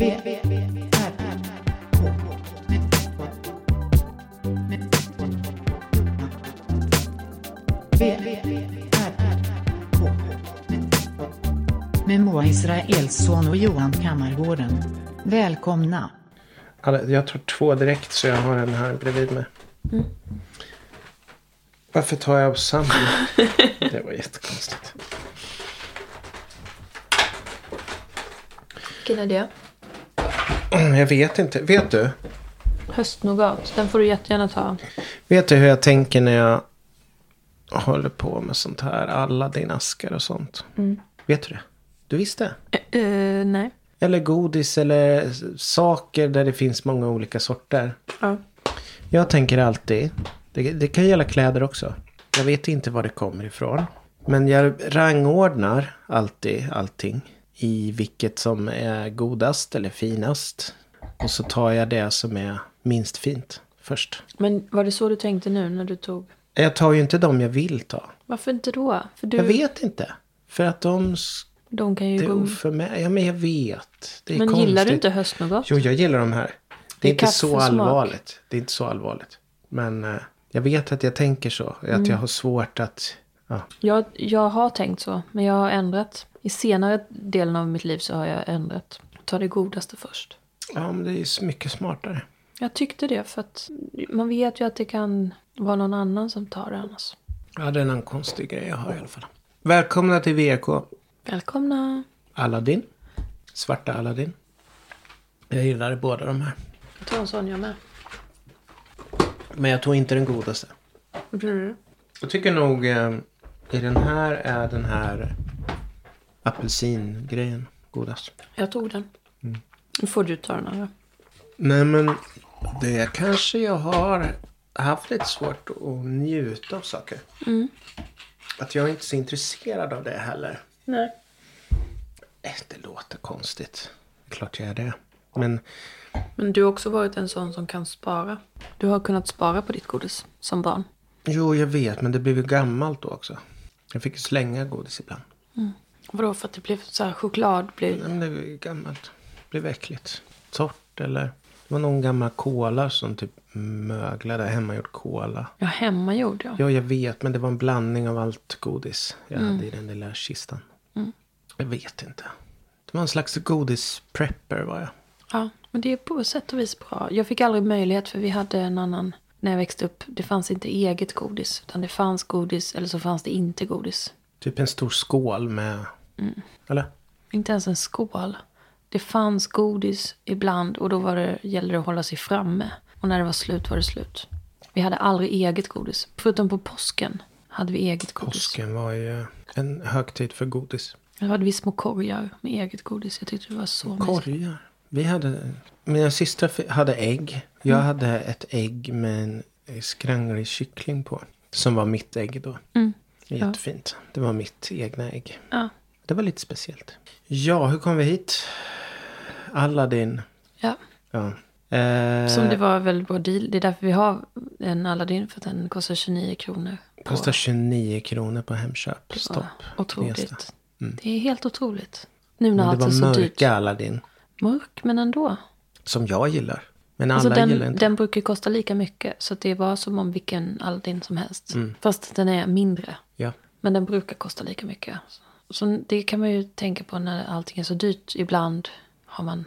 Med Moa Israelsson och Johan Kammargården. Välkomna. Jag tar två direkt så jag har en här bredvid mig. Varför tar jag av samma? det var jättekonstigt. Vilken är det? Jag vet inte. Vet du? Höstnougat. Den får du jättegärna ta. Vet du hur jag tänker när jag håller på med sånt här? Alla dina askar och sånt. Vet du det? Du visste? Eh, eh, nej. Eller godis eller saker där det finns många olika sorter. Ja. Jag tänker alltid, det, det kan gälla kläder också. Jag vet inte var det kommer ifrån. Men jag rangordnar alltid allting. I vilket som är godast eller finast. Och så tar jag det som är minst fint först. Men var det så du tänkte nu när du tog? Jag tar ju inte de jag vill ta. Varför inte då? För du, Jag vet inte. För att de... De kan ju Det är gå... oförmä... Ja men jag vet. Det är Men konstigt. gillar du inte höstnougat? Jo, jag gillar de här. Det är, Det är inte så allvarligt. Det är inte så allvarligt. Men eh, jag vet att jag tänker så. Att Mm. jag har svårt att... Ja. Jag, jag har tänkt så, men jag har ändrat. I senare delen av mitt liv så har jag ändrat. Ta det godaste först. ja, men det är ju mycket smartare. Jag tyckte det för att man vet ju att det kan vara någon annan som tar det annars. Ja, det är någon konstig grej jag har i alla fall. Välkomna till VK. Välkomna! Aladdin. Svarta Aladdin. Jag gillar båda de här. Jag tar en sån jag med. Men jag tog inte den godaste. Vad tror du? Jag tycker nog eh, i den här är den här apelsingrejen godast. Jag tog den. Mm. Nu får du ta den andra. Nej men det kanske jag har haft lite svårt att njuta av saker. Att jag är inte så intresserad av det heller. Nej. Eh, Det låter konstigt. Klart jag är det. Men Men du har också varit en sån som kan spara. Du har kunnat spara på ditt godis som barn. jo, jag vet. Men det blev ju gammalt då också. Jag fick slänga godis ibland. Vadå för att det blev så här choklad? Blev... Men det blev gammalt. Det blev äckligt. Torrt eller. Det var någon gammal kola som typ möglade. Hemmagjord kola. Ja, hemmagjord ja. Ja, jag vet. Men det var en blandning av allt godis jag hade i den lilla kistan. Jag vet inte. Det var en slags godis-prepper var jag. Ja, men det är på sätt och vis bra. Jag fick aldrig möjlighet för vi hade en annan när jag växte upp. Det fanns inte eget godis. Utan det fanns godis eller så fanns det inte godis. Typ en stor skål med... Eller? Inte ens en skål. Det fanns godis ibland och då var det, gällde det att hålla sig framme. Och när det var slut var det slut. Vi hade aldrig eget godis. Förutom på påsken hade vi eget godis. Påsken var ju en högtid för godis. Då hade vi små korgar med eget godis. Jag tyckte det var så mysigt. Vi hade... Mina systrar hade ägg. Jag hade ett ägg med en skranglig kyckling på. Som var mitt ägg då. Mm. Jättefint. Det var mitt egna ägg. Ja. Det var lite speciellt. Ja, hur kom vi hit? Aladdin. ja. Ja. Eh, Som det var väldigt bra deal. Det är därför vi har en Aladdin. För att den kostar 29 kronor. på- Kostar 29 kronor på Hemköp. Ja, Stopp. Otroligt. Gnesta. Det är helt otroligt. Nu när det allt var är så mörka dyrt. Aladdin. Mörk, men ändå. Som jag gillar. Men alla Alltså gillar den, inte. den brukar kosta lika mycket. Så det var som om vilken Aladdin som helst. Mm. Fast den är mindre. Ja. Men den brukar kosta lika mycket. Så det kan man ju tänka på när allting är så dyrt. Ibland har man,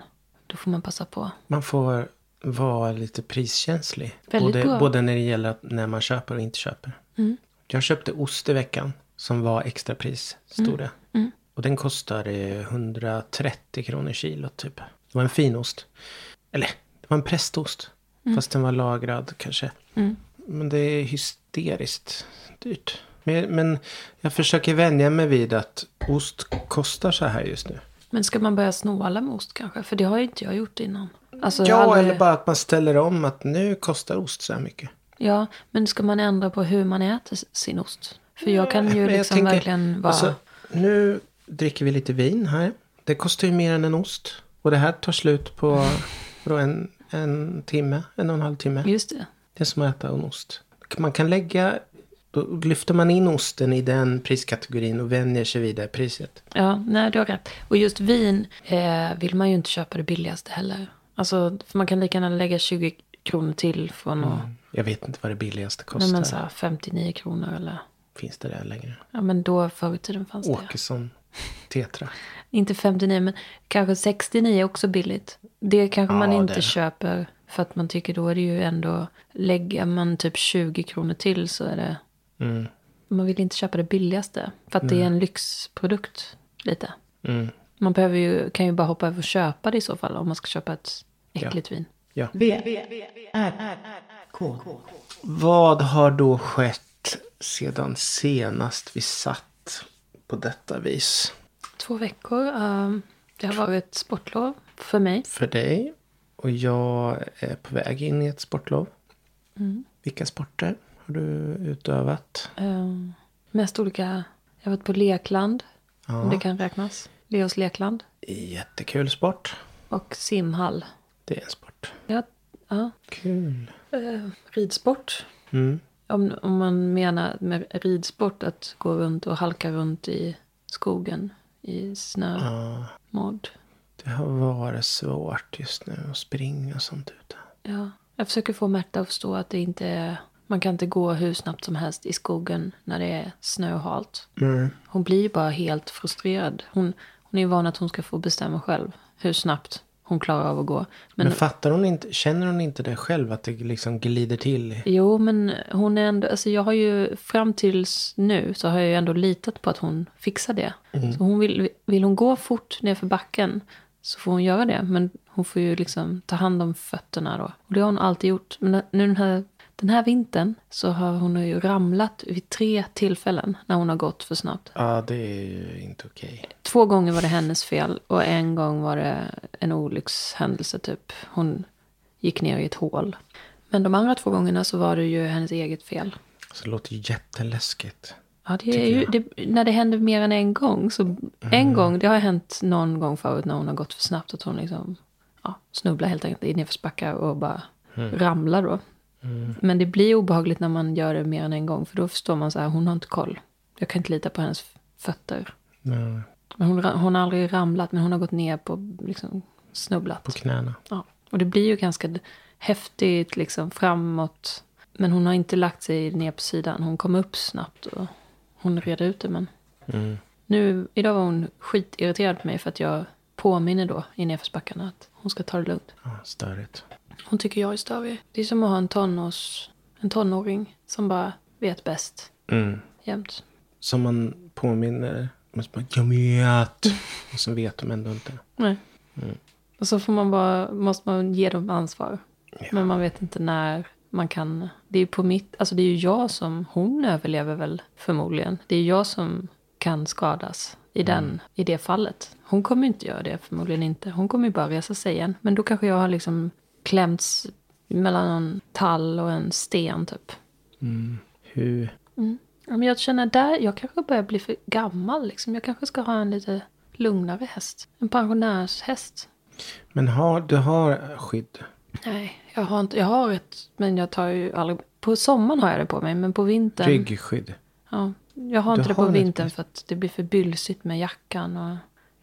då får man passa på. Man får vara lite priskänslig. Väldigt både, bra. både när det gäller att, när man köper och inte köper. Mm. Jag köpte ost i veckan. Som var extrapris. Stod det. Mm. Och den kostade 130 kronor kilo typ. Det var en fin ost. Eller, det var en prästost. Fast den var lagrad kanske. Mm. Men det är hysteriskt dyrt. Men, men jag försöker vänja mig vid att ost kostar så här just nu. Men ska man börja snåla med ost kanske? För det har ju inte jag gjort innan. Alltså, Ja, aldrig- eller bara att man ställer om att nu kostar ost så här mycket. Ja, men ska man ändra på hur man äter sin ost? För jag kan ju jag liksom tänker, verkligen vara... alltså, nu dricker vi lite vin här. Det kostar ju mer än en ost. Och det här tar slut på en, en timme, en och en halv timme. Just det. Det är som att äta en ost. Man kan lägga Då lyfter man in osten i den priskategorin och vänjer sig vid det priset. Ja, nej du har rätt. Och just vin eh, vill man ju inte köpa det billigaste heller. Alltså, för man kan lika gärna lägga 20 kronor till från att... Jag vet inte vad det billigaste Nej, kostar. men så här 59 kronor eller... Finns det där längre? Ja, men då förr i tiden fanns det. Åkesson Tetra. Inte 59, men kanske 69 är också billigt. Det kanske Ja, man inte det. köper för att man tycker då är det ju ändå... Lägger man typ 20 kronor till så är det... Mm. Man vill inte köpa det billigaste. För att det är en lyxprodukt lite. Mm. Man behöver ju, kan ju bara hoppa över och köpa det i så fall om man ska köpa ett äckligt vin. Ja. V, R, K. Vad har då skett sedan senast vi satt på detta vis? Två veckor. ehm, det har varit sportlov för mig. För dig. Och jag är på väg in i ett sportlov. Mm. Vilka sporter har du utövat? Um, mest olika... Jag har varit på lekland. Ja. Om det kan räknas. Leos lekland. Jättekul sport. Och simhall. Det är en sport. Ja, ja. Kul. Eh, ridsport. Mm. Om, om man menar med ridsport att gå runt och halka runt i skogen i snö, Ja, det har varit svårt just nu att springa och sånt ute. Ja. Jag försöker få Märta att förstå att det inte är... Man kan inte gå hur snabbt som helst i skogen när det är snö och halt. Mm. Hon blir bara helt frustrerad. Hon, hon är van att hon ska få bestämma själv hur snabbt hon klarar av att gå. Men, Men, fattar hon inte, känner hon inte det själv? Att det liksom glider till? jo, men hon är ändå... Alltså jag har ju fram tills nu så har jag ju ändå litat på att hon fixar det. Så hon vill, vill hon gå fort ner för backen så får hon göra det. Men hon får ju liksom ta hand om fötterna då. Och det har hon alltid gjort. Men nu den här, den här vintern så har hon ju ramlat vid tre tillfällen när hon har gått för snabbt. Ja, det är ju inte okej. Två gånger var det hennes fel och en gång var det en olyckshändelse typ. Hon gick ner i ett hål. Men de andra två gångerna så var det ju hennes eget fel. Så det låter ju jätteläskigt. Ja, det är ju, det, när det händer mer än en gång. Så en gång, det har hänt någon gång förut när hon har gått för snabbt. Att hon liksom ja, snubblar helt enkelt i nedförsbackar och bara ramlar då. Men det blir obehagligt när man gör det mer än en gång. För då förstår man så här, hon har inte koll. Jag kan inte lita på hennes fötter. Nej, hon, hon har aldrig ramlat, men hon har gått ner på, liksom, snubblat. på knäna. Ja. Och det blir ju ganska häftigt liksom framåt. Men hon har inte lagt sig ner på sidan. Hon kom upp snabbt och hon red ut det. Men Mm. nu, idag var hon skitirriterad på mig för att jag påminner då i nedförsbackarna att hon ska ta det lugnt. Ja, störigt. Hon tycker jag är störig. Det är som att ha en, tonårs, en tonåring som bara vet bäst Mm. jämt. Som man påminner. Man bara, jag vet. Och så vet de ändå inte. Nej. Och så får man bara, måste man ge dem ansvar. Ja. Men man vet inte när man kan. Det är ju på mitt, alltså det är ju jag som, hon överlever väl förmodligen. Det är jag som kan skadas i, den, i det fallet. Hon kommer inte göra det, förmodligen inte. Hon kommer ju bara resa sig igen. Men då kanske jag har liksom klämts mellan en tall och en sten typ. Hur? Ja, men jag känner där, jag kanske börjar bli för gammal liksom. Jag kanske ska ha en lite lugnare häst. En pensionärshäst. Men har, du har skydd? Nej, jag har inte, jag har ett, men jag tar ju aldrig, på sommaren har jag det på mig, men på vintern. Ryggskydd? Ja, jag har Du inte det på ett vintern bäst- för att det blir för bylsigt med jackan. Och,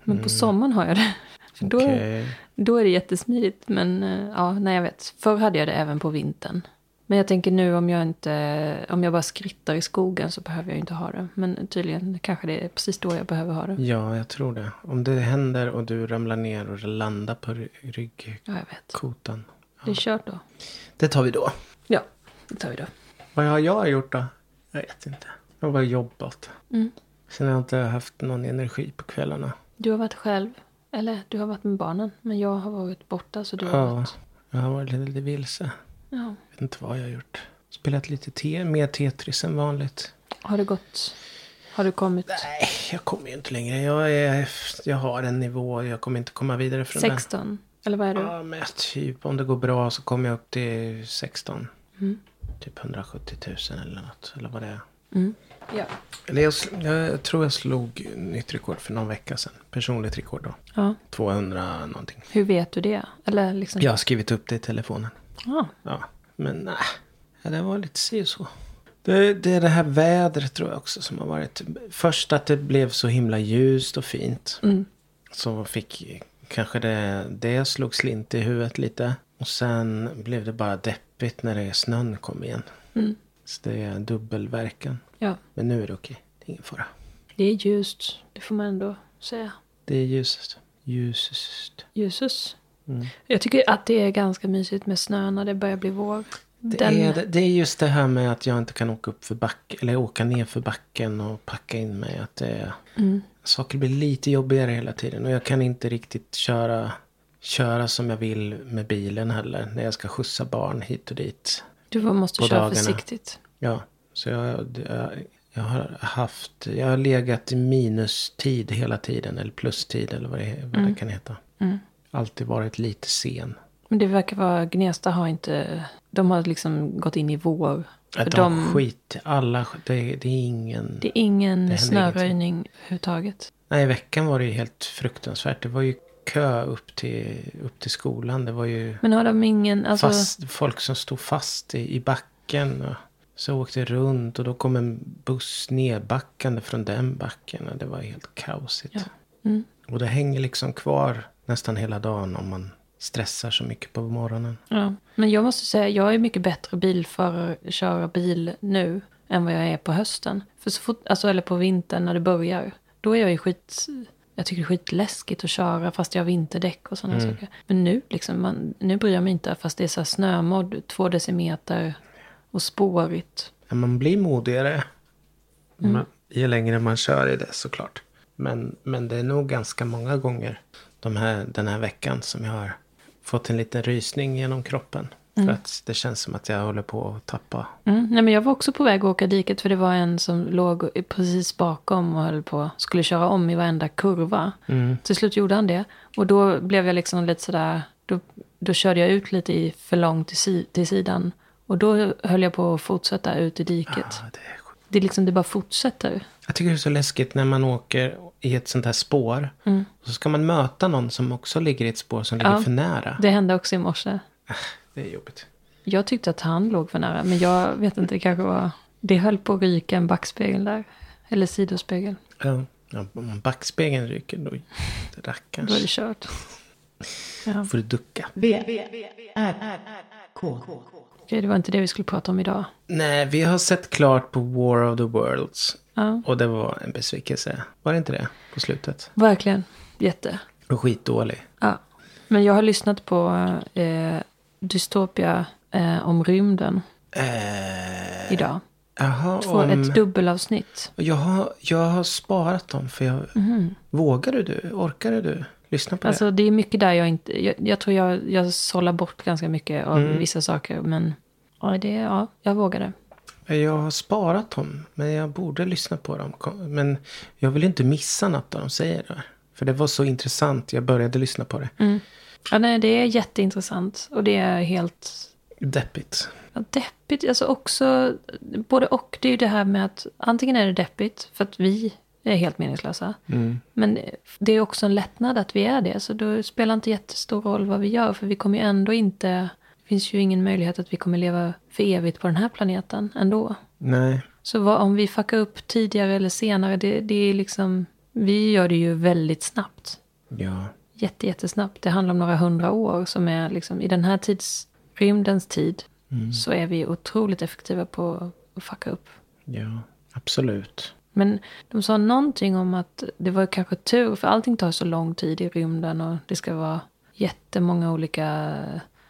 men på sommaren har jag det. För då, Okej. då är det jättesmidigt. Men eh, ja, nej jag vet. Förr hade jag det även på vintern. Men jag tänker nu om jag inte, om jag bara skrittar i skogen så behöver jag inte ha det. Men tydligen kanske det är precis då jag behöver ha det. Ja, jag tror det. Om det händer och du ramlar ner och landar på ry- ryggkotan. Ja, vet. Det är kört då. Det tar vi då. Ja, det tar vi då. Vad har jag gjort då? Jag vet inte. Jag har bara jobbat. Mm. Sen har jag inte haft någon energi på kvällarna. Du har varit själv. Eller du har varit med barnen. Men jag har varit borta så du har Ja, varit... jag har varit lite vilse. Ja. Vet inte vad jag har gjort. Spelat lite te, mer Tetris än vanligt. Har det gått... Har du kommit... Nej, jag kommer ju inte längre. Jag, är, jag har en nivå. Jag kommer inte komma vidare från 16? Eller vad är du? den. Ja, men typ om det går bra så kommer jag upp till 16. Mm. Typ 170 000 eller något. Eller vad det är. Mm. Ja. Eller jag, jag tror jag slog nytt rekord för någon vecka sedan. Personligt rekord då. ja. 200 någonting. Hur vet du det? Eller liksom... Jag har skrivit upp det i telefonen. Ja. Ja, men nej. Ja, det var lite si så. Det, det är det här vädret tror jag också som har varit. Först att det blev så himla ljust och fint. Mm. Så fick kanske det, det slog slint i huvudet lite. Och sen blev det bara deppigt när det snön kom igen. Mm. Så det är dubbelverkan. Ja, Men nu är det okej. Det är ingen fara. det är ljust. Det får man ändå säga. Det är ljusast. Ljusast. Ljusus. Mm. Jag tycker att det är ganska mysigt med snö när det börjar bli vår. Det, Den- är, det, är just det här med att jag inte kan åka upp för backen. Eller åka ner för backen och packa in mig. Att det Mm. saker blir lite jobbigare hela tiden. Och jag kan inte riktigt köra, köra som jag vill med bilen heller. När jag ska skjutsa barn hit och dit. Du måste köra dagarna. försiktigt. Ja, så jag, jag, jag har haft, jag har legat i minustid hela tiden. Eller plustid eller vad det, vad det kan heta. Mm. Alltid varit lite sen. Men det verkar vara, Gnesta har inte, de har liksom gått in i vår. Att de, skit, alla, det, det är ingen... det är ingen händer snöröjning överhuvudtaget. Nej, i veckan var det ju helt fruktansvärt. Det var ju kö upp till, upp till skolan. Det var ju Men har de ingen, alltså, fast, folk som stod fast i, i backen. Och så åkte runt och då kom en buss nedbackande från den backen. Och det var helt kaosigt. Ja. Mm. Och det hänger liksom kvar nästan hela dagen om man stressar så mycket på morgonen. ja. Men jag måste säga, jag är mycket bättre bilförare, köra bil nu än vad jag är på hösten. För så fort, alltså, eller på vintern när det börjar. Då är jag ju skit, jag tycker det är skitläskigt att köra fast jag har vinterdäck och sådana saker. Men nu, liksom, man, nu bryr jag mig inte fast det är så här snömodd, två decimeter och spårigt. Ja, Man blir modigare. Mm. Man, ju längre man kör i det såklart. Men, men det är nog ganska många gånger de här, den här veckan som jag har fått en liten rysning genom kroppen. För att det känns som att jag håller på att tappa. Mm, nej men jag var också på väg att åka diket för det var en som låg precis bakom och höll på, skulle köra om i varenda kurva. Till slut gjorde han det. Och då blev jag liksom lite sådär, då, då körde jag ut lite i för långt till, si, till sidan. Och då höll jag på att fortsätta ut i diket. Ja, det är. Det är liksom, det bara fortsätter. Jag tycker det är så läskigt när man åker i ett sånt här spår. Och så ska man möta någon som också ligger i ett spår som ligger Ja. för nära. Det hände också i morse. Det är jobbigt. Jag tyckte att han låg för nära, men jag vet inte, det kanske var... Det höll på att ryka en backspegel där. Eller sidospegel. Ja. Om backspegeln ryker då Då är rackarns. det kört. Ja. får du ducka. V, R, K. Okej, det var inte det vi skulle prata om idag. Nej, vi har sett klart på War of the Worlds. Ja, Och det var en besvikelse. Var det inte det? På slutet. verkligen. Jätte. Och skitdålig. Ja. Men jag har lyssnat på eh, Dystopia eh, om rymden Eh, idag. jaha, Två, om... Ett dubbelavsnitt. jag, har, jag har sparat dem för jag... Vågar du? du? Orkar du lyssna på Alltså det är mycket där jag inte... Jag, jag tror jag, jag sållar bort ganska mycket av Mm. vissa saker. Men ja, det, ja, jag vågade. det? Jag har sparat dem. Men jag borde lyssna på dem. Men jag vill inte missa något av de säger där. För det var så intressant. Jag började lyssna på det. Mm. Ja, nej, det är jätteintressant. Och det är helt Deppigt. Ja, deppigt, alltså också, både och. Det är ju det här med att antingen är det deppigt för att vi är helt meningslösa. Men det är också en lättnad att vi är det. Så då spelar inte jättestor roll vad vi gör. För vi kommer ju ändå inte, det finns ju ingen möjlighet att vi kommer leva för evigt på den här planeten ändå. Nej. Så vad, om vi fuckar upp tidigare eller senare, det, det är liksom, vi gör det ju väldigt snabbt. Ja. Jätte, jättesnabbt. Det handlar om några hundra år som är liksom, i den här tids, rymdens tid, så är vi otroligt effektiva på att fucka upp. Ja. Absolut. Men de sa någonting om att det var kanske tur, för allting tar så lång tid i rymden och det ska vara jättemånga olika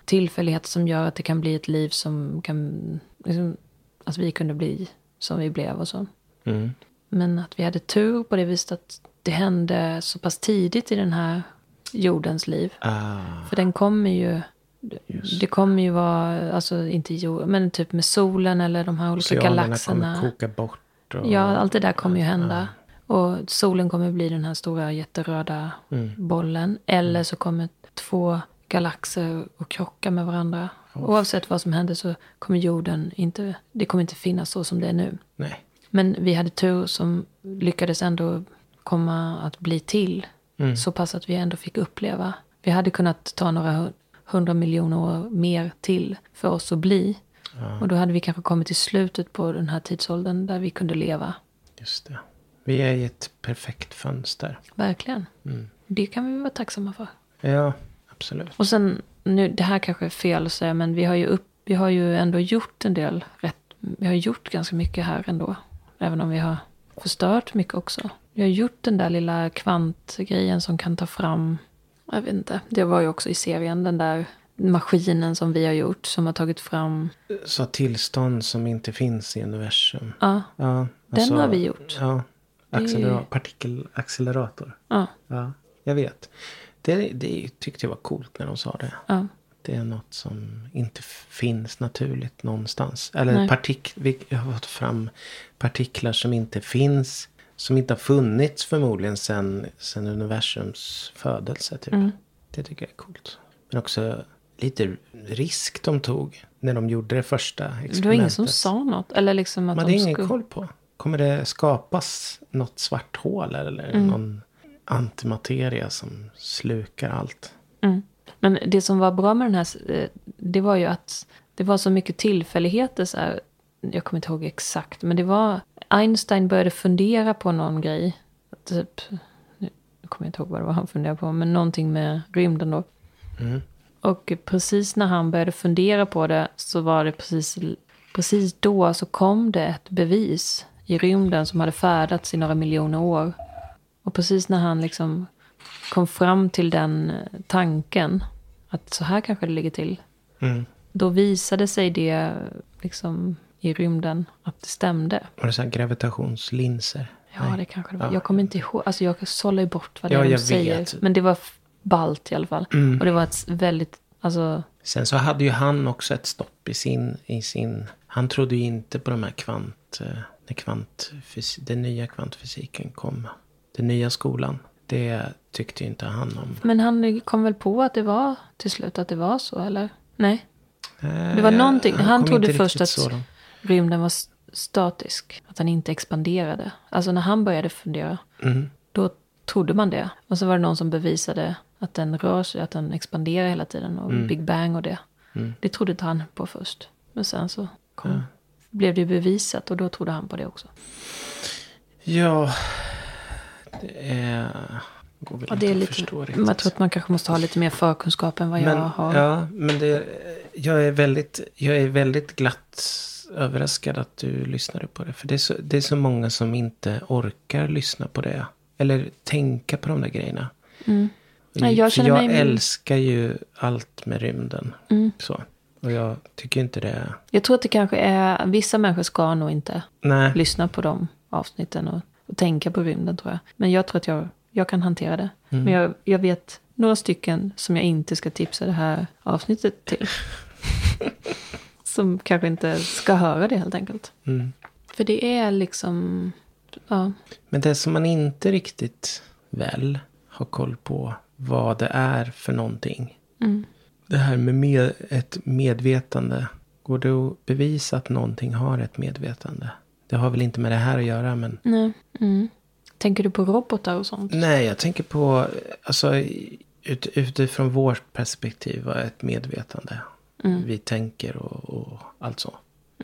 tillfälligheter som gör att det kan bli ett liv som kan, liksom, att vi kunde bli som vi blev och så. Mm. Men att vi hade tur på det viset att det hände så pass tidigt i den här jordens liv. Ah. För den kommer ju, det kommer ju vara, alltså inte jord, men typ med solen eller de här olika Oceanerna galaxerna. kommer koka bort. Och... Ja, allt det där kommer ju hända. Och solen kommer bli den här stora jätteröda bollen. Eller så kommer två galaxer att krocka med varandra. Oavsett vad som händer så kommer jorden inte, det kommer inte finnas så som det är nu. Nej. Men vi hade tur som lyckades ändå komma att bli till. Så pass att vi ändå fick uppleva. Vi hade kunnat ta några hu- hundra miljoner år mer till för oss att bli. Och då hade vi kanske kommit till slutet på den här tidsåldern där vi kunde leva. Just det. Vi är i ett perfekt fönster. Verkligen. Mm. Det kan vi vara tacksamma för. Ja, absolut. Och sen, nu, det här kanske är fel att säga, men vi har ju, upp, vi har ju ändå gjort en del rätt. Vi har gjort ganska mycket här ändå. Även om vi har förstört mycket också. Vi har gjort den där lilla kvantgrejen som kan ta fram, jag vet inte, det var ju också i serien, den där maskinen som vi har gjort som har tagit fram, Så tillstånd som inte finns i universum. ja, Ja, Den alltså- har vi gjort. Ja, Det är- accelera- partikelaccelerator. ja, Ja, jag vet. Det, det tyckte jag var coolt när de sa det. ja, Det är något som inte finns naturligt någonstans. Eller Nej. partik vi har fått fram partiklar som inte finns. Som inte har funnits förmodligen sedan sen universums födelse. Typ. Mm. Det tycker jag är coolt. Men också lite risk de tog när de gjorde det första experimentet. det var ingen som sa något. Eller liksom att Man de hade ingen skulle... koll på. Kommer det skapas något svart hål eller Mm. någon antimateria som slukar allt? Mm. Men det som var bra med den här, eh, det var ju att det var så mycket tillfälligheter. Så här, jag kommer inte ihåg exakt, men det var Einstein började fundera på någon grej. Typ, nu kommer jag inte ihåg vad det var han funderade på, men någonting med rymden då. Mm. Och precis när han började fundera på det så var det precis, precis då så kom det ett bevis i rymden som hade färdats i några miljoner år. Och precis när han liksom kom fram till den eh, tanken att så här kanske det ligger till. Mm. Då visade sig det liksom i rymden att det stämde. Var det så gravitationslinser? Ja, Nej. det kanske det var. Ja. Jag kommer inte ihåg. Alltså jag sållar ju bort vad det Ja, är de säger. vet. Men det var ballt i alla fall. Mm. Och det var ett väldigt, alltså, Sen så hade ju han också ett stopp i sin... I sin han trodde ju inte på de här kvant... eh, När kvantfys, den nya kvantfysiken kom. Den nya skolan. Det tyckte ju inte han om. Men han kom väl på att det var till slut att det var så, eller? Nej, Eh, Det var någonting- han kom trodde först att- så rymden var statisk. Att den inte expanderade. Alltså när han började fundera, Mm. då trodde man det. Och så var det någon som bevisade att den rör sig, att den expanderar hela tiden. Och Mm. Big Bang och det. Mm. Det trodde inte han på först. Men sen så kom, Ja. blev det bevisat och då trodde han på det också. Ja, det är... Går väl inte det är lite, förstå riktigt. jag tror att man kanske måste ha lite mer förkunskap än vad men, jag har. Ja, men det, jag, är väldigt, jag är väldigt glatt överraskad att du lyssnade på det. För det är, så, det är så många som inte orkar lyssna på det. Eller tänka på de där grejerna. Mm. Nej, jag För känner jag mig- älskar ju allt med rymden. Mm. Så. Och jag tycker inte det... Jag tror att det kanske är, vissa människor ska nog inte Nej. lyssna på de avsnitten och, och tänka på rymden tror jag. Men jag tror att jag, jag kan hantera det. Mm. Men jag, jag vet några stycken som jag inte ska tipsa det här avsnittet till. som kanske inte ska höra det helt enkelt. Mm. För det är liksom, ja, Men det som man inte riktigt väl har koll på vad det är för någonting. mm, Det här med, med ett medvetande. Går det att bevisa att någonting har ett medvetande? Det har väl inte med det här att göra men. nej, mm. Tänker du på robotar och sånt? Nej, jag tänker på, alltså ut, utifrån vårt perspektiv, vad är ett medvetande? Mm. Vi tänker och, och allt så.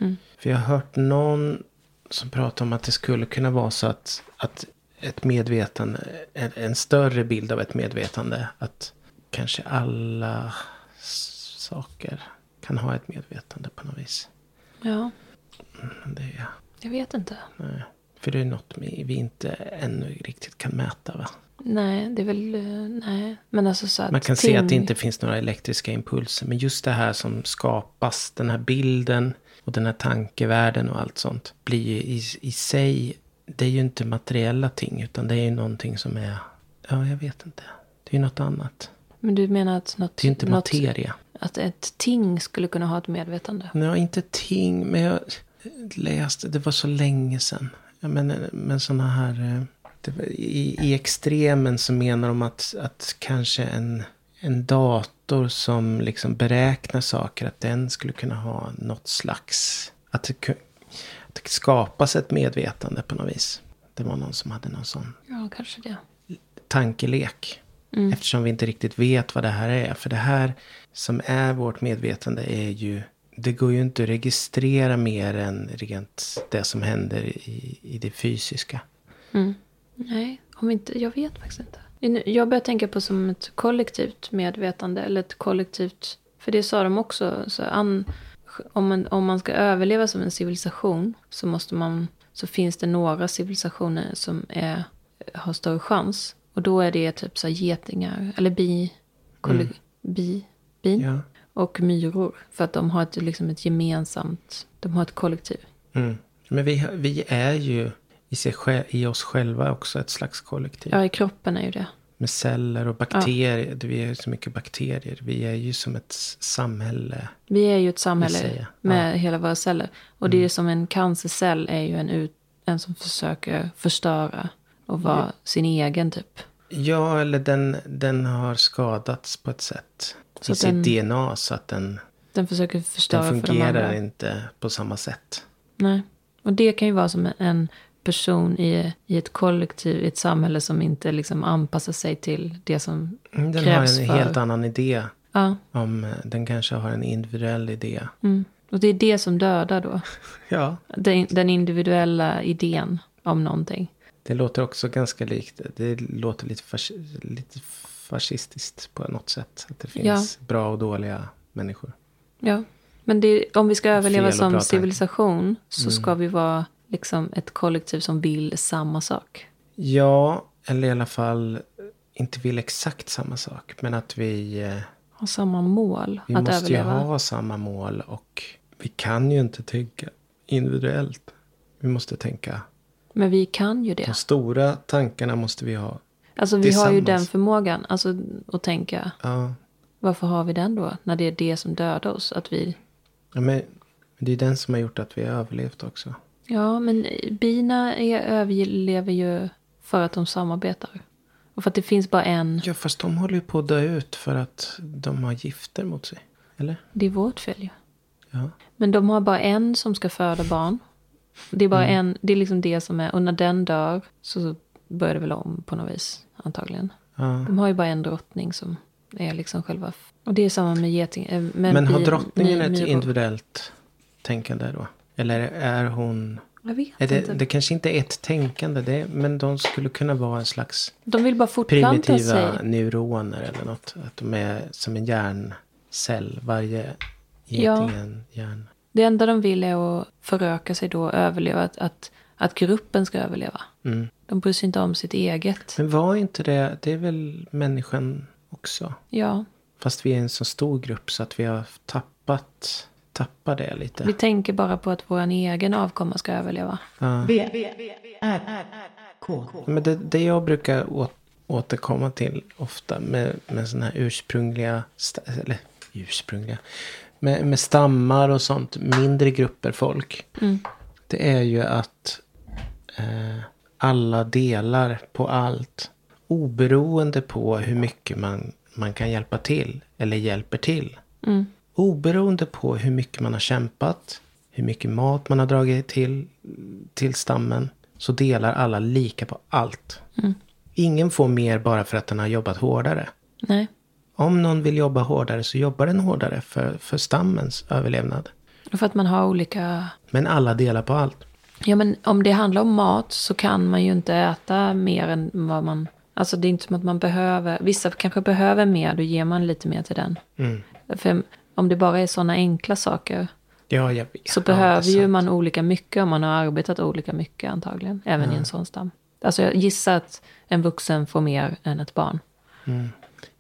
Mm. För jag har hört någon som pratar om att det skulle kunna vara så att, att ett medvetande, en, en större bild av ett medvetande, att kanske alla saker kan ha ett medvetande på något vis. Ja, Men det är, jag vet inte. nej. För det är något vi inte ännu riktigt kan mäta va? Nej, det är väl, nej. Men alltså så att Man kan se att det ting- inte finns några elektriska impulser. Men just det här som skapas, den här bilden och den här tankevärlden och allt sånt. Blir ju i, i sig, det är ju inte materiella ting. Utan det är ju någonting som är, ja jag vet inte. Det är ju något annat. Men du menar att något... Det är inte något, materia. Att ett ting skulle kunna ha ett medvetande? Nej, inte ting. Men jag läste, det var så länge sedan. Men, men sådana här, eh, det, i, i extremen så menar de att, att kanske en, en dator som liksom beräknar saker, att den skulle kunna ha något slags, att det skapas ett medvetande på något vis. Det var någon som hade någon sån Ja, kanske det. tankelek. Mm. Eftersom vi inte riktigt vet vad det här är. För det här som är vårt medvetande är ju det går ju inte att registrera mer än rent det som händer i, i det fysiska. Nej, om inte, jag vet faktiskt inte. Jag börjar tänka på som ett kollektivt medvetande. Eller ett kollektivt, för det sa de också. Så an, om, man, om man ska överleva som en civilisation så måste man, så finns det några civilisationer som är, har större chans. Och då är det typ så getingar, eller bi, kolle, bi, bin. Ja. Och myror. För att de har ett, liksom ett gemensamt, de har ett kollektiv. Mm. Men vi, vi är ju i, sig, i oss själva också ett slags kollektiv. Ja, i kroppen är ju det. Med celler och bakterier. Vi är så mycket bakterier. Vi är ju som ett samhälle. Vi är ju ett samhälle med hela våra celler. Och det är som en cancercell är ju en, ut, en som försöker förstöra och vara sin egen typ. Ja, eller den, den har skadats på ett sätt. Så I sitt den- DNA så att den, Den försöker förstöra den för de andra. fungerar inte på samma sätt. Nej. Och det kan ju vara som en person i, i ett kollektiv, i ett samhälle som inte liksom anpassar sig till det som Mm, Den krävs har en helt annan idé. Ja, Om, eh, den kanske har en individuell idé. mm. och det är det som dödar då. Ja, Den, den individuella idén om någonting. det låter också ganska likt. Det låter lite, fas, lite fascistiskt på något sätt. Att det finns bra och dåliga människor. Ja, men det, om vi ska överleva som civilisation så ska vi vara liksom ett kollektiv som vill samma sak. Ja, eller i alla fall inte vill exakt samma sak. Men att vi, eh, Ha samma mål vi att måste överleva. ju ha samma mål. Och vi kan ju inte tänka individuellt. Vi måste tänka. Men vi kan ju det. De stora tankarna måste vi ha. Alltså vi har ju den förmågan alltså, att tänka. Ja, Varför har vi den då? När det är det som dödar oss. Att vi... Ja, men det är den som har gjort att vi har överlevt också. Ja, men bina är, överlever ju för att de samarbetar. Och för att det finns bara en. Ja, fast de håller ju på att dö ut för att de har gifter mot sig. Eller? Det är vårt fel ju. Ja. Men de har bara en som ska föda barn. Det är bara Mm. en, det är liksom det som är, och när den dör så börjar det väl om på något vis, antagligen. ja. De har ju bara en drottning som är liksom själva, och det är samma med geting. eh, med Men har drottningen ett individuellt tänkande då? Eller är hon... Jag vet Är det, inte. det kanske inte är ett tänkande, det, men de skulle kunna vara en slags De vill bara fortplanta primitiva sig. neuroner eller något. Att de är som en hjärncell. Varje Ja. geting en hjärn. Det enda de vill är att föröka sig då överleva, att, att, att gruppen ska överleva. Mm. De bryr sig inte om sitt eget. Men var inte det, det är väl människan också? Ja, Fast vi är en så stor grupp så att vi har tappat, tappat det lite. vi tänker bara på att vår egen avkomma ska överleva. Ja. V, R, K. Men det, det jag brukar återkomma till ofta med, med sådana här ursprungliga, eller ursprungliga, med, med stammar och sånt, mindre grupper folk. Det är ju att eh, alla delar på allt. Oberoende på hur mycket man, man kan hjälpa till eller hjälper till. Oberoende på hur mycket man har kämpat, hur mycket mat man har dragit till, till stammen, så delar alla lika på allt. Ingen får mer bara för att den har jobbat hårdare. Nej. Om någon vill jobba hårdare så jobbar den hårdare för, för stammens överlevnad. Och för att man har olika Men alla delar på allt. Ja, men om det handlar om mat så kan man ju inte äta mer än vad man... Alltså det är inte som att man behöver... Vissa kanske behöver mer, då ger man lite mer till den. Mm. För om det bara är sådana enkla saker Ja, jag vet. så Ja, behöver ju man olika mycket om man har arbetat olika mycket antagligen. Även i en sån stam. Alltså jag gissar att en vuxen får mer än ett barn.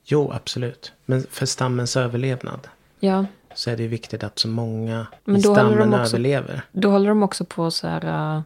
Jo, absolut. Men för stammens överlevnad Ja, så är det viktigt att så många i stammen också- överlever. då håller de också på så här...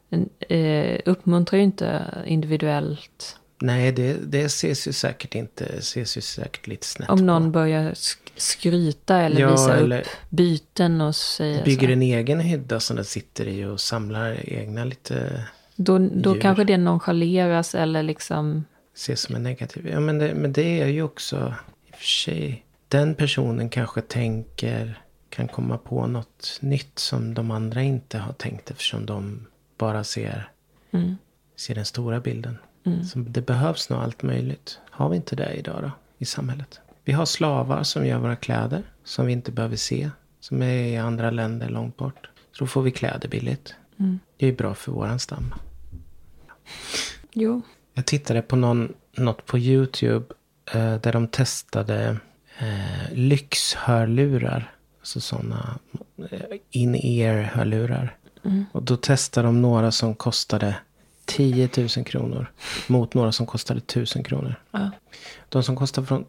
Uh, uppmuntrar ju inte individuellt. Nej, det, det ses ju säkert inte. ses ju säkert lite snett Om någon på. börjar sk- skryta eller Ja, visa eller- upp byten och säga Bygger så. en egen hydda som den sitter i och samlar egna lite... Då, då djur. kanske det nonchaleras eller liksom... ses som en negativ. Ja, men det, men det är ju också i och för sig. Den personen kanske tänker, kan komma på något nytt som de andra inte har tänkt eftersom de bara ser, Mm. ser den stora bilden. Så det behövs nog allt möjligt. Har vi inte det idag då i samhället? Vi har slavar som gör våra kläder som vi inte behöver se. Som är i andra länder långt bort. Så då får vi kläder billigt. Det är ju bra för våran stam. Jo. Jag tittade på någon, något på YouTube. Eh, där de testade eh, lyxhörlurar. Alltså sådana eh, in-ear hörlurar. Och då testade de några som kostade 10 000 kronor. Mot några som kostade 1000 kronor. Ja. De som kostar, från,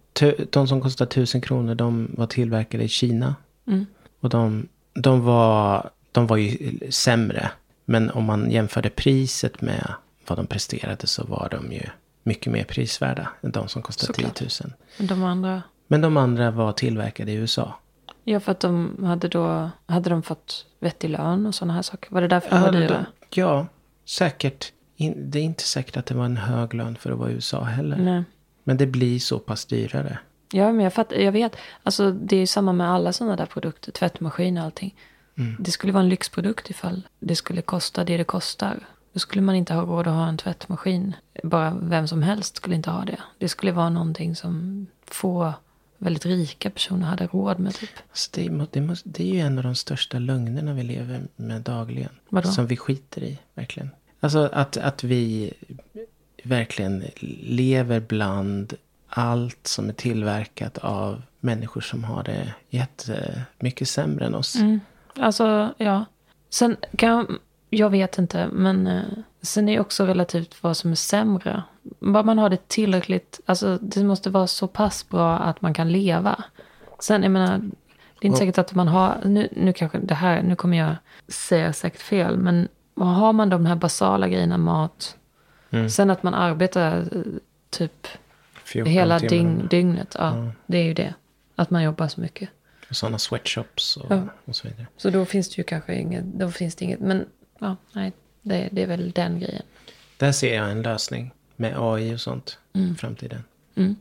de som kostar 1000 kronor de var tillverkade i Kina. Mm. Och de, de, var, de var ju sämre. Men om man jämförde priset med vad de presterade så var de ju mycket mer prisvärda än de som kostade Såklart. 10 000. Men de andra. Men de andra var tillverkade i USA. Ja, för att de hade då. Hade de fått vettig lön och sådana här saker? Var det därför de Ja, var dyra? ja säkert. In, det är inte säkert att det var en hög lön för att vara i USA heller. Nej. Men det blir så pass dyrare. Ja, men jag, fattar, jag vet. Alltså, det är ju samma med alla sådana där produkter. Tvättmaskin och allting. Det skulle vara en lyxprodukt ifall det skulle kosta det det kostar. Då skulle man inte ha råd att ha en tvättmaskin. Bara vem som helst skulle inte ha det. Det skulle vara någonting som få väldigt rika personer hade råd med. Typ. Så det, det, måste, det är ju en av de största lögnerna vi lever med dagligen. Vadå? Som vi skiter i, verkligen. Alltså att, att vi verkligen lever bland allt som är tillverkat av människor som har det jättemycket sämre än oss. Alltså, ja. Sen kan jag vet inte, men eh, sen är det också relativt vad som är sämre. Bara man har det tillräckligt, alltså det måste vara så pass bra att man kan leva. Sen, jag menar, det är inte säkert att man har, nu, nu kanske det här, nu kommer jag säga säkert fel, men har man de här basala grejerna, mat, sen att man arbetar eh, typ 14 hela dygn, dygnet, ja, det är ju det. Att man jobbar så mycket. Och sådana sweatshops och, Ja. och så vidare. Så då finns det ju kanske inget, då finns det inget, men ja, nej, det, det är väl den grejen. Där ser jag en lösning med AI och sånt i framtiden. Mm.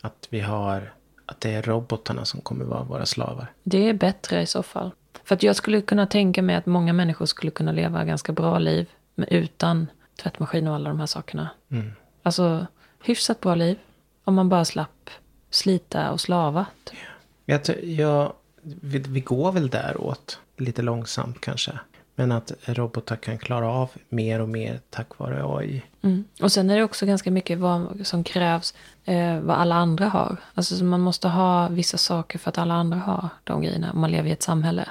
Att vi har, att det är robotarna som kommer vara våra slavar. Det är bättre i så fall. För att jag skulle kunna tänka mig att många människor skulle kunna leva ganska bra liv utan tvättmaskin och alla de här sakerna. Alltså hyfsat bra liv om man bara slapp slita och slava. typ. Jag, jag, vi, vi går väl däråt. Lite långsamt kanske. Men att robotar kan klara av mer och mer tack vare AI. Mm. Och sen är det också ganska mycket vad som krävs, eh, vad alla andra har. Alltså så man måste ha vissa saker för att alla andra har de grejerna. Om man lever i ett samhälle.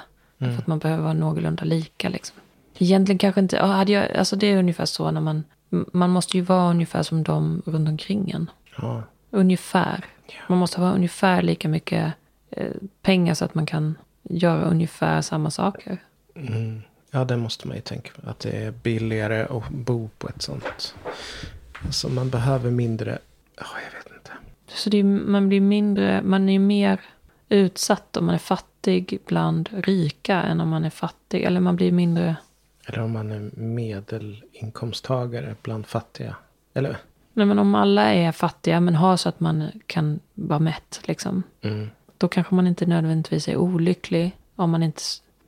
För att man behöver vara någorlunda lika liksom. Egentligen kanske inte, hade jag, alltså det är ungefär så när man, man måste ju vara ungefär som de runt omkring en. Ja, Ungefär. Man måste ha ungefär lika mycket eh, pengar så att man kan göra ungefär samma saker. mm. ja det måste man ju tänka på. Att det är billigare att bo på ett sånt. Alltså man behöver mindre. Ja, jag vet inte. Så är, man blir mindre, man är mer utsatt om man är fattig bland rika än om man är fattig. Eller man blir mindre, Eller om man är medelinkomsttagare bland fattiga. Eller? nej men om alla är fattiga men har så att man kan vara mätt liksom. Mm. Då kanske man inte nödvändigtvis är olycklig om man inte,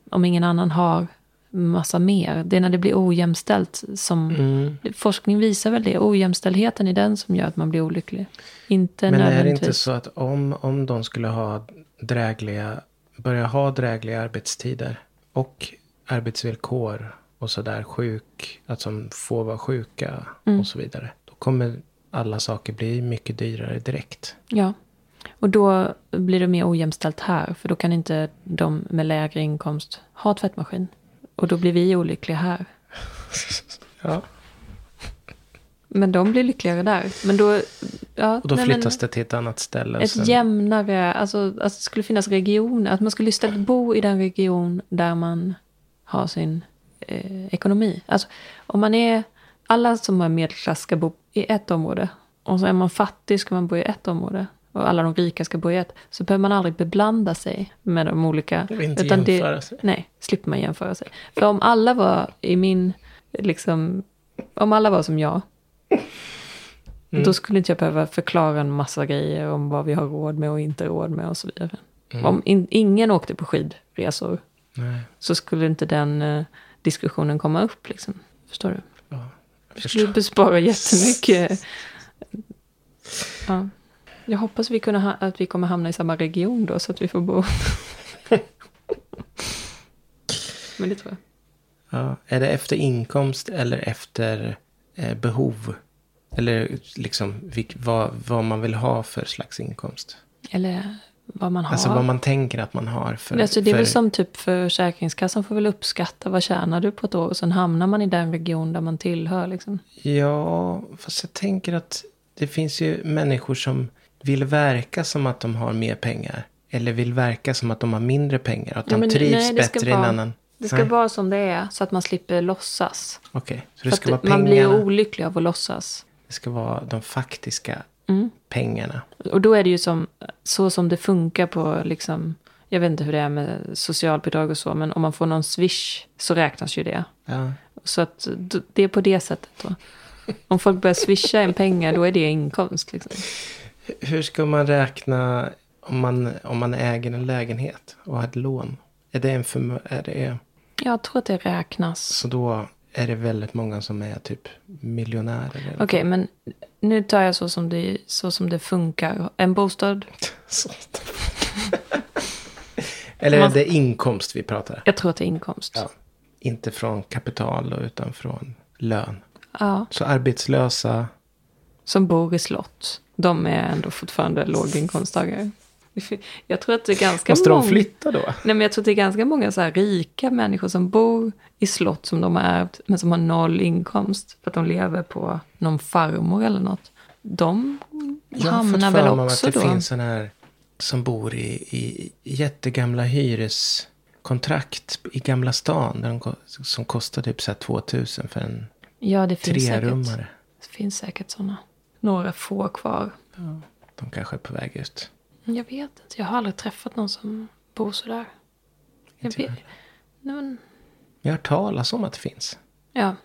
om ingen annan har massa mer. Det är när det blir ojämställt som, Mm. forskning visar väl det. Ojämställdheten är den som gör att man blir olycklig. Inte Men är det inte så att om, om de skulle ha drägliga, börja ha drägliga arbetstider och arbetsvillkor och sådär sjuk, att som får vara sjuka Mm. och så vidare. Då kommer alla saker bli mycket dyrare direkt. Ja. Och då blir det mer ojämställt här. För då kan inte de med lägre inkomst ha tvättmaskin. Och då blir vi olyckliga här. Ja. Men de blir lyckligare där. Men då... Ja, Och då nej, flyttas det till ett annat ställe. Ett sen- jämnare... Alltså att det skulle finnas regioner. Att man skulle istället bo i den region där man har sin eh, ekonomi. Alltså om man är... Alla som är medelklass ska bo i ett område. Och så är man fattig ska man bo i ett område. Och alla de rika ska bo i ett. Så behöver man aldrig beblanda sig med de olika. Det inte utan jämföra sig. Nej, slipper man jämföra sig. För om alla var i min, liksom, om alla var som jag. Mm. Då skulle inte jag behöva förklara en massa grejer om vad vi har råd med och inte råd med och så vidare. Mm. Om in, ingen åkte på skidresor Nej, så skulle inte den eh, diskussionen komma upp. Liksom. Förstår du? ja, jag förstår. skulle bespara jättemycket. Ja. Jag hoppas vi kunna att vi kommer hamna i samma region då så att vi får bo. Men det tror jag. Ja. Är det efter inkomst eller efter eh, behov? Eller liksom vilk, vad, vad man vill ha för slags inkomst? Eller vad man har. Alltså vad man tänker att man har för... alltså, det är för, väl som typ Försäkringskassan får väl uppskatta vad tjänar du på ett år. Och sen hamnar man i den region där man tillhör. Liksom. Ja, fast jag tänker att det finns ju människor som vill verka som att de har mer pengar. Eller vill verka som att de har mindre pengar. Att Ja, de men trivs nej, bättre i en annan... Det ska Nej. vara som det är. Så att man slipper låtsas. Okej, så det För ska vara att man blir pengarna. olycklig av att låtsas. Det ska vara de faktiska Mm. pengarna. Och då är det ju som, så som det funkar på, liksom, jag vet inte hur det är med socialbidrag och så, men om man får någon swish så räknas ju det. Ja. Så att det är på det sättet då. Om folk börjar swisha en pengar, då är det inkomst. Liksom. Hur ska man räkna om man, om man äger en lägenhet och har ett lån? Är det en förmö- är det, Jag tror att det räknas. Så då är det väldigt många som är typ miljonärer. Okej, men nu tar jag så som, det, så som det funkar. En bostad. Eller är det inkomst vi pratar? jag tror att det är inkomst. Ja. Inte från kapital utan från lön. Ja, Så arbetslösa. som bor i slott. De är ändå fortfarande låginkomsttagare. Jag tror att det är ganska Måste de många... flytta då? Nej, men jag tror att det är ganska många så här rika människor som bor i slott som de har ärvt, men som har noll inkomst. För att de lever på någon farmor eller något. De Jag har fått hamnar för väl mig också att det då. finns sån här som bor i, i jättegamla hyreskontrakt i Gamla stan. Där de, som kostar typ så här 2000 för en Ja, det finns säkert. trerummare. Det finns säkert sådana. Några få kvar. De kanske är på väg ut. Jag vet inte. Jag har aldrig träffat någon som bor sådär. Jag Inte jag vet. Nej, men, Jag har hört talas om att det finns. ja,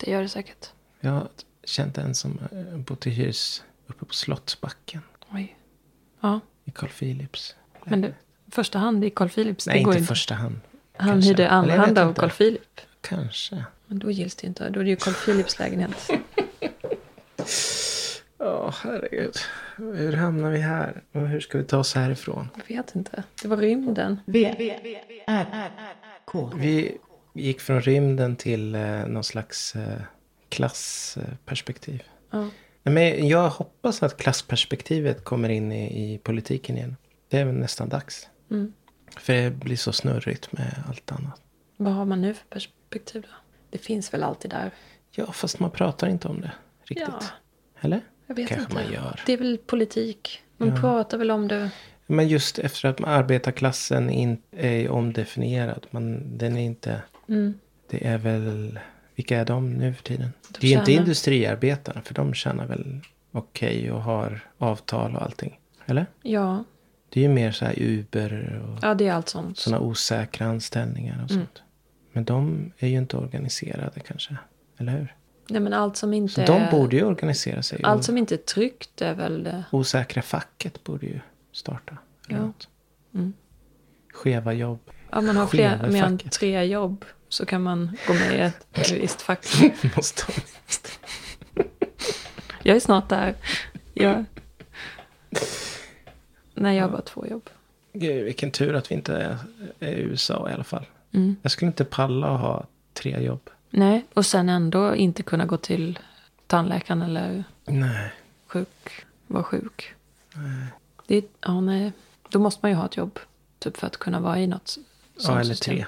det gör det säkert. Jag har känt en som eh, bott i hyres uppe på Slottsbacken. Oj. Ja, I Carl Philips. men det, första hand i Carl Philips. Nej, det går inte i första hand. Han kanske. hyrde Eller jag andra hand vet av. Carl Philip. Kanske. Men då gills det inte. Då är det ju Carl Philips lägenhet. Ja, herregud. Hur hamnar vi här? Och hur ska vi ta oss härifrån? Jag vet inte. Det var rymden. V, R, K. Vi gick från rymden till eh, någon slags eh, klassperspektiv. Ja. Men jag hoppas att klassperspektivet kommer in i, i politiken igen. Det är väl nästan dags. Mm. För det blir så snurrigt med allt annat. Vad har man nu för perspektiv då? Det finns väl alltid där. Ja, fast man pratar inte om det riktigt. Ja, Eller? Jag vet Kanske inte. man gör. Det är väl politik. Man Ja. pratar väl om det. Men just efter att arbetarklassen in, är omdefinierad. Man, den är inte... Mm. Det är väl... Vilka är de nu för tiden? De det är inte tjänar- industriarbetarna. För de tjänar väl okej och har avtal och allting. Eller? Ja, Det är ju mer så här Uber och ja det är allt sånt. sådana osäkra anställningar och Mm. sånt. Men de är ju inte organiserade kanske. Eller hur? Nej men allt som inte Så de borde ju organisera sig. Allt som inte är tryggt är väl... eh, Osäkra facket borde ju starta. Ja. Mm. Skeva jobb. Om man har fler, mer än tre jobb så kan man gå med i ett visst fack. Måste Jag är snart där. Jag... Nej, jag har bara två jobb. Gud, vilken tur att vi inte är, är i USA i alla fall. Mm. Jag skulle inte palla att ha tre jobb. Nej, och sen ändå inte kunna gå till tandläkaren eller Nej. sjuk, vara sjuk. Det är, ja, nej. Då måste man ju ha ett jobb. Typ för att kunna vara i något sånt Ja, eller system. tre.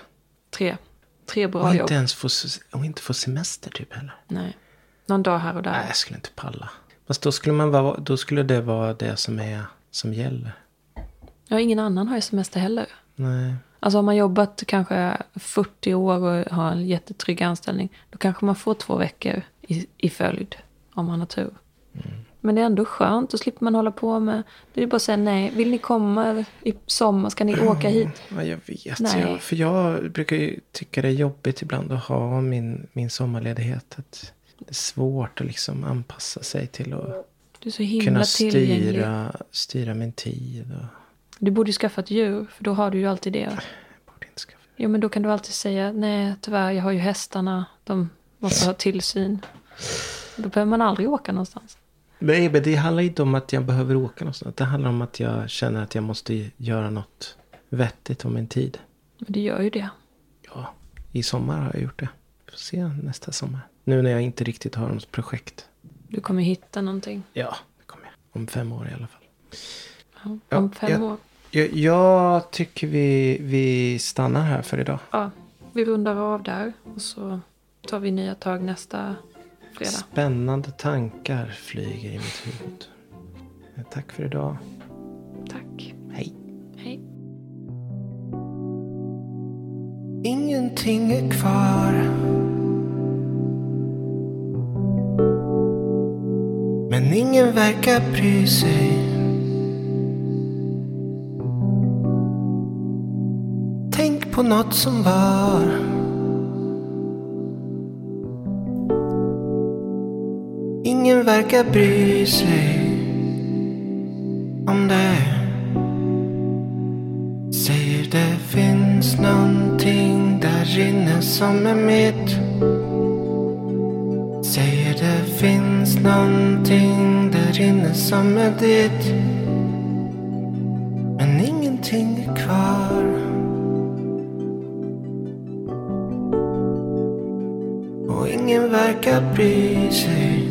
Tre. Tre bra Och jobb. inte ens få, och inte få semester typ heller. Nej. Någon dag här och där. Nej, jag skulle inte palla. Fast då skulle, man vara, då skulle det vara det som, är, som gäller. Ja, ingen annan har ju semester heller. Nej. Alltså har man jobbat kanske 40 år och har en jättetrygg anställning. Då kanske man får två veckor i, i följd. Om man har tur. Men det är ändå skönt. Då slipper man hålla på med. Det är bara att säga nej. Vill ni komma i sommar? Ska ni åka hit? Ja, jag vet. Nej. Jag, för jag brukar ju tycka det är jobbigt ibland att ha min, min sommarledighet. Det är svårt att liksom anpassa sig till att kunna styra, styra min tid. Och, Du borde ju skaffa ett djur. För då har du ju alltid det. jag borde inte skaffa. Jo men då kan du alltid säga nej tyvärr jag har ju hästarna. De måste ha tillsyn. Då behöver man aldrig åka någonstans. Nej, men det handlar inte om att jag behöver åka någonstans. Det handlar om att jag känner att jag måste göra något vettigt om min tid. Men det gör ju det. Ja, I sommar har jag gjort det. Får se nästa sommar. Nu när jag inte riktigt har något projekt. Du kommer hitta någonting. Ja, det kommer jag. Om fem år i alla fall. Ja, om fem jag- år. Jag, jag tycker vi, vi stannar här för idag. Ja, vi rundar av där. Och så tar vi nya tag nästa fredag. Spännande tankar flyger i mitt huvud. Tack för idag. Tack. Hej. Hej. Ingenting är kvar. Men ingen verkar bry sig. På något som var. Ingen verkar bry sig om det. Säger det finns någonting där inne som är mitt. Säger det finns någonting där inne som är ditt. Men ingenting är kvar. Verkar bry sig.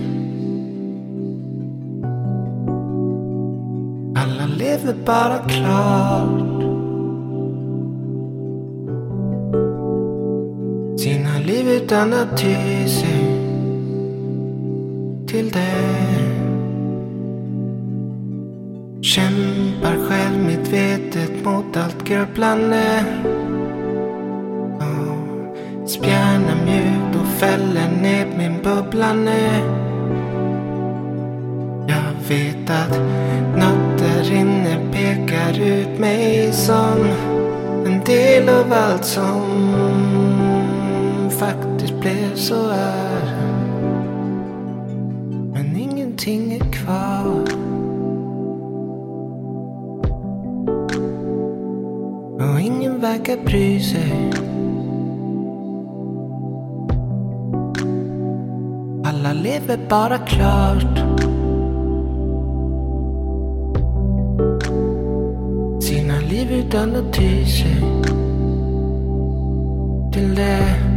Alla lever bara klart. Sina liv utan att ty sig till det. Kämpar självmedvetet mot allt grubblande. Spjärna Spjärnar mjukt fäller ner min bubbla nu. Jag vet att något där inne pekar ut mig som en del av allt som faktiskt blev så är. Men ingenting är kvar. Och ingen verkar bry sig. Alla lever bara klart. Sina liv utan att ty sig till det.